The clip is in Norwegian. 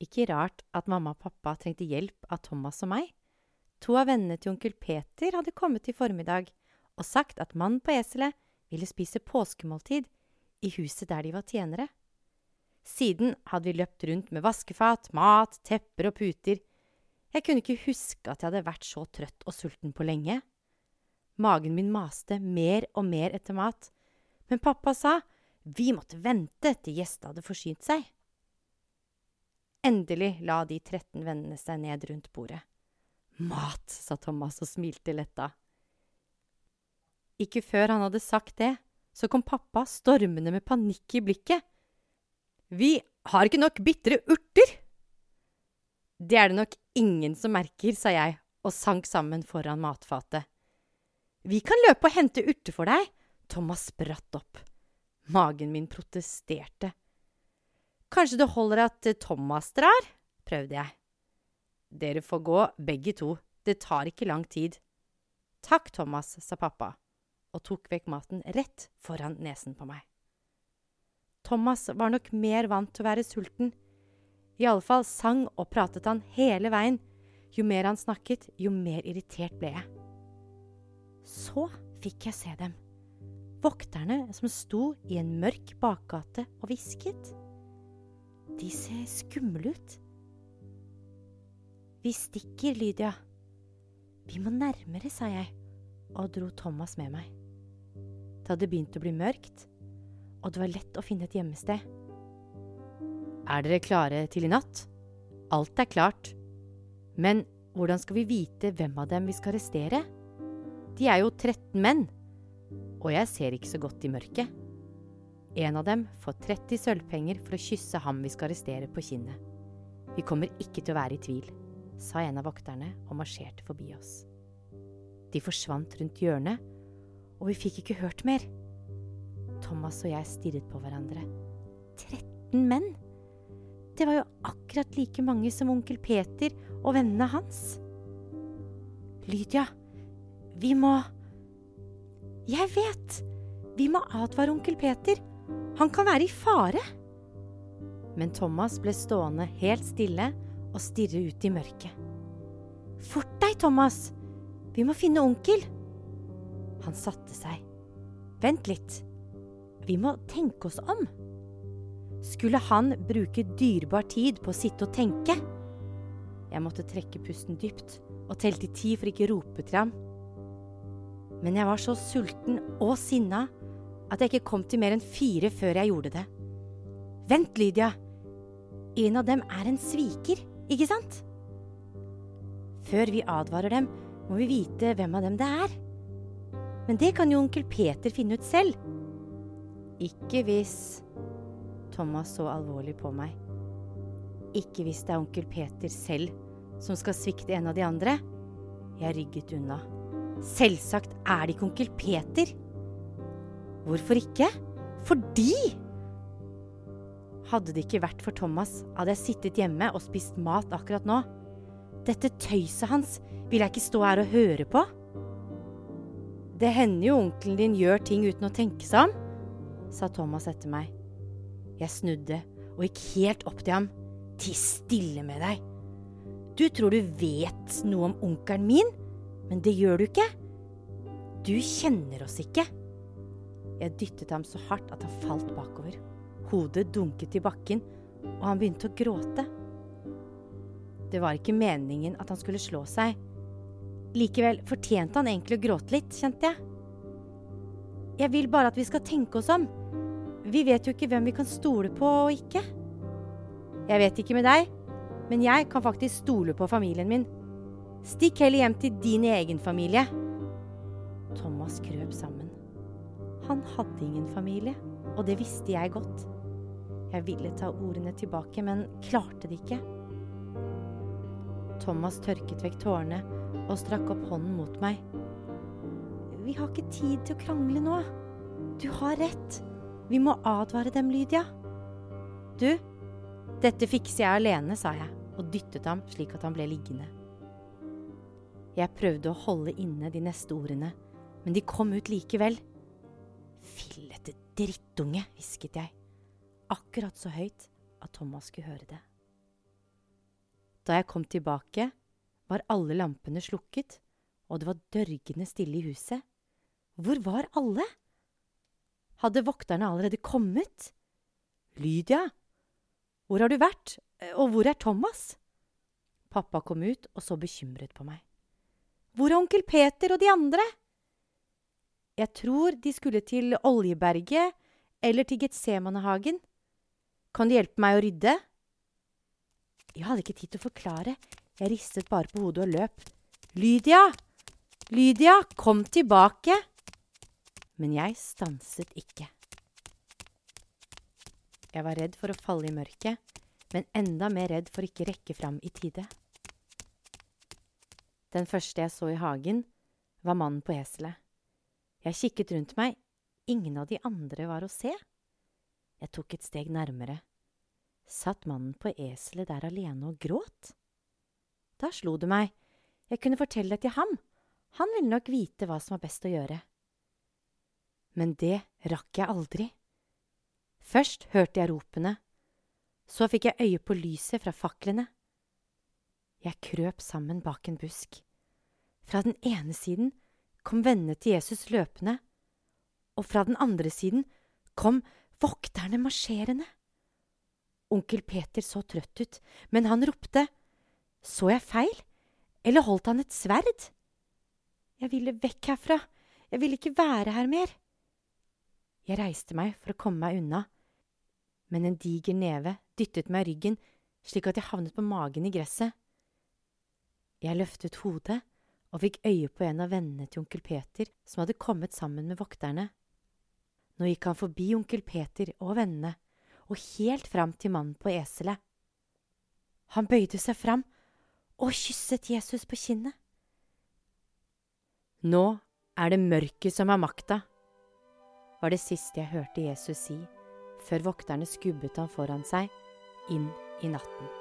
Ikke rart at mamma og pappa trengte hjelp av Thomas og meg. To av vennene til onkel Peter hadde kommet i formiddag og sagt at mannen på eselet ville spise påskemåltid i huset der de var tjenere. Siden hadde vi løpt rundt med vaskefat, mat, tepper og puter. Jeg kunne ikke huske at jeg hadde vært så trøtt og sulten på lenge. Magen min maste mer og mer etter mat, men pappa sa vi måtte vente til gjestene hadde forsynt seg. Endelig la de 13 vennene seg ned rundt bordet. Mat, sa Thomas og smilte letta. Ikke før han hadde sagt det, så kom pappa stormende med panikk i blikket. Vi har ikke nok bitre urter! Det er det nok ingen som merker, sa jeg og sank sammen foran matfatet. Vi kan løpe og hente urter for deg. Thomas spratt opp. Magen min protesterte. Kanskje det holder at Thomas drar? prøvde jeg. Dere får gå, begge to. Det tar ikke lang tid. Takk, Thomas, sa pappa og tok vekk maten rett foran nesen på meg. Thomas var nok mer vant til å være sulten. I alle fall sang og pratet han hele veien. Jo mer han snakket, jo mer irritert ble jeg. Så fikk jeg se dem. Vokterne som sto i en mørk bakgate og hvisket. De ser skumle ut. Vi stikker, Lydia. Vi må nærmere, sa jeg og dro Thomas med meg. Det hadde begynt å bli mørkt, og det var lett å finne et gjemmested. Er dere klare til i natt? Alt er klart. Men hvordan skal vi vite hvem av dem vi skal arrestere? De er jo 13 menn, og jeg ser ikke så godt i mørket. En av dem får 30 sølvpenger for å kysse ham vi skal arrestere på kinnet. Vi kommer ikke til å være i tvil, sa en av vokterne og marsjerte forbi oss. De forsvant rundt hjørnet, og vi fikk ikke hørt mer. Thomas og jeg stirret på hverandre. 13 menn? Det var jo akkurat like mange som onkel Peter og vennene hans. Lydia, vi må Jeg vet! Vi må advare onkel Peter. Han kan være i fare. Men Thomas ble stående helt stille og stirre ut i mørket. Fort deg, Thomas! Vi må finne onkel. Han satte seg. Vent litt. Vi må tenke oss om. Skulle han bruke dyrebar tid på å sitte og tenke? Jeg måtte trekke pusten dypt og telte ti for ikke å rope til ham. Men jeg var så sulten og sinna at jeg ikke kom til mer enn fire før jeg gjorde det. Vent, Lydia. En av dem er en sviker, ikke sant? Før vi advarer dem, må vi vite hvem av dem det er. Men det kan jo onkel Peter finne ut selv. Ikke hvis Thomas så alvorlig på meg. Ikke hvis det er onkel Peter selv som skal svikte en av de andre. Jeg rygget unna. Selvsagt er det ikke onkel Peter. Hvorfor ikke? Fordi! Hadde det ikke vært for Thomas, hadde jeg sittet hjemme og spist mat akkurat nå. Dette tøyset hans vil jeg ikke stå her og høre på. Det hender jo onkelen din gjør ting uten å tenke seg om, sa Thomas etter meg. Jeg snudde og gikk helt opp til ham. Ti stille med deg. Du tror du vet noe om onkelen min, men det gjør du ikke. Du kjenner oss ikke. Jeg dyttet ham så hardt at han falt bakover. Hodet dunket i bakken, og han begynte å gråte. Det var ikke meningen at han skulle slå seg. Likevel fortjente han egentlig å gråte litt, kjente jeg. Jeg vil bare at vi skal tenke oss om. Vi vet jo ikke hvem vi kan stole på og ikke. Jeg vet ikke med deg, men jeg kan faktisk stole på familien min. Stikk heller hjem til din egen familie. Thomas krøp sammen. Han hadde ingen familie, og det visste jeg godt. Jeg ville ta ordene tilbake, men klarte det ikke. Thomas tørket vekk tårene og strakk opp hånden mot meg. Vi har ikke tid til å krangle nå. Du har rett. Vi må advare dem, Lydia. Du, dette fikser jeg alene, sa jeg og dyttet ham slik at han ble liggende. Jeg prøvde å holde inne de neste ordene, men de kom ut likevel. Fillete drittunge, hvisket jeg, akkurat så høyt at Thomas skulle høre det. Da jeg kom tilbake, var alle lampene slukket, og det var dørgende stille i huset. Hvor var alle? Hadde vokterne allerede kommet? Lydia, hvor har du vært, og hvor er Thomas? Pappa kom ut og så bekymret på meg. Hvor er onkel Peter og de andre? Jeg tror de skulle til Oljeberget eller til Getsemanehagen. Kan du hjelpe meg å rydde? Jeg hadde ikke tid til å forklare, jeg ristet bare på hodet og løp. Lydia! Lydia, kom tilbake! Men jeg stanset ikke. Jeg var redd for å falle i mørket, men enda mer redd for ikke rekke fram i tide. Den første jeg så i hagen, var mannen på eselet. Jeg kikket rundt meg, ingen av de andre var å se. Jeg tok et steg nærmere. Satt mannen på eselet der alene og gråt? Da slo det meg, jeg kunne fortelle det til ham, han ville nok vite hva som var best å gjøre. Men det rakk jeg aldri. Først hørte jeg ropene, så fikk jeg øye på lyset fra faklene. Jeg krøp sammen bak en busk. Fra den ene siden kom vennene til Jesus løpende, og fra den andre siden kom vokterne marsjerende. Onkel Peter så trøtt ut, men han ropte, Så jeg feil, eller holdt han et sverd? Jeg ville vekk herfra, jeg ville ikke være her mer. Jeg reiste meg for å komme meg unna, men en diger neve dyttet meg i ryggen slik at jeg havnet på magen i gresset. Jeg løftet hodet og fikk øye på en av vennene til onkel Peter som hadde kommet sammen med vokterne. Nå gikk han forbi onkel Peter og vennene, og helt fram til mannen på eselet. Han bøyde seg fram og kysset Jesus på kinnet. Nå er det mørket som har makta, var det siste jeg hørte Jesus si, før vokterne skubbet han foran seg inn i natten.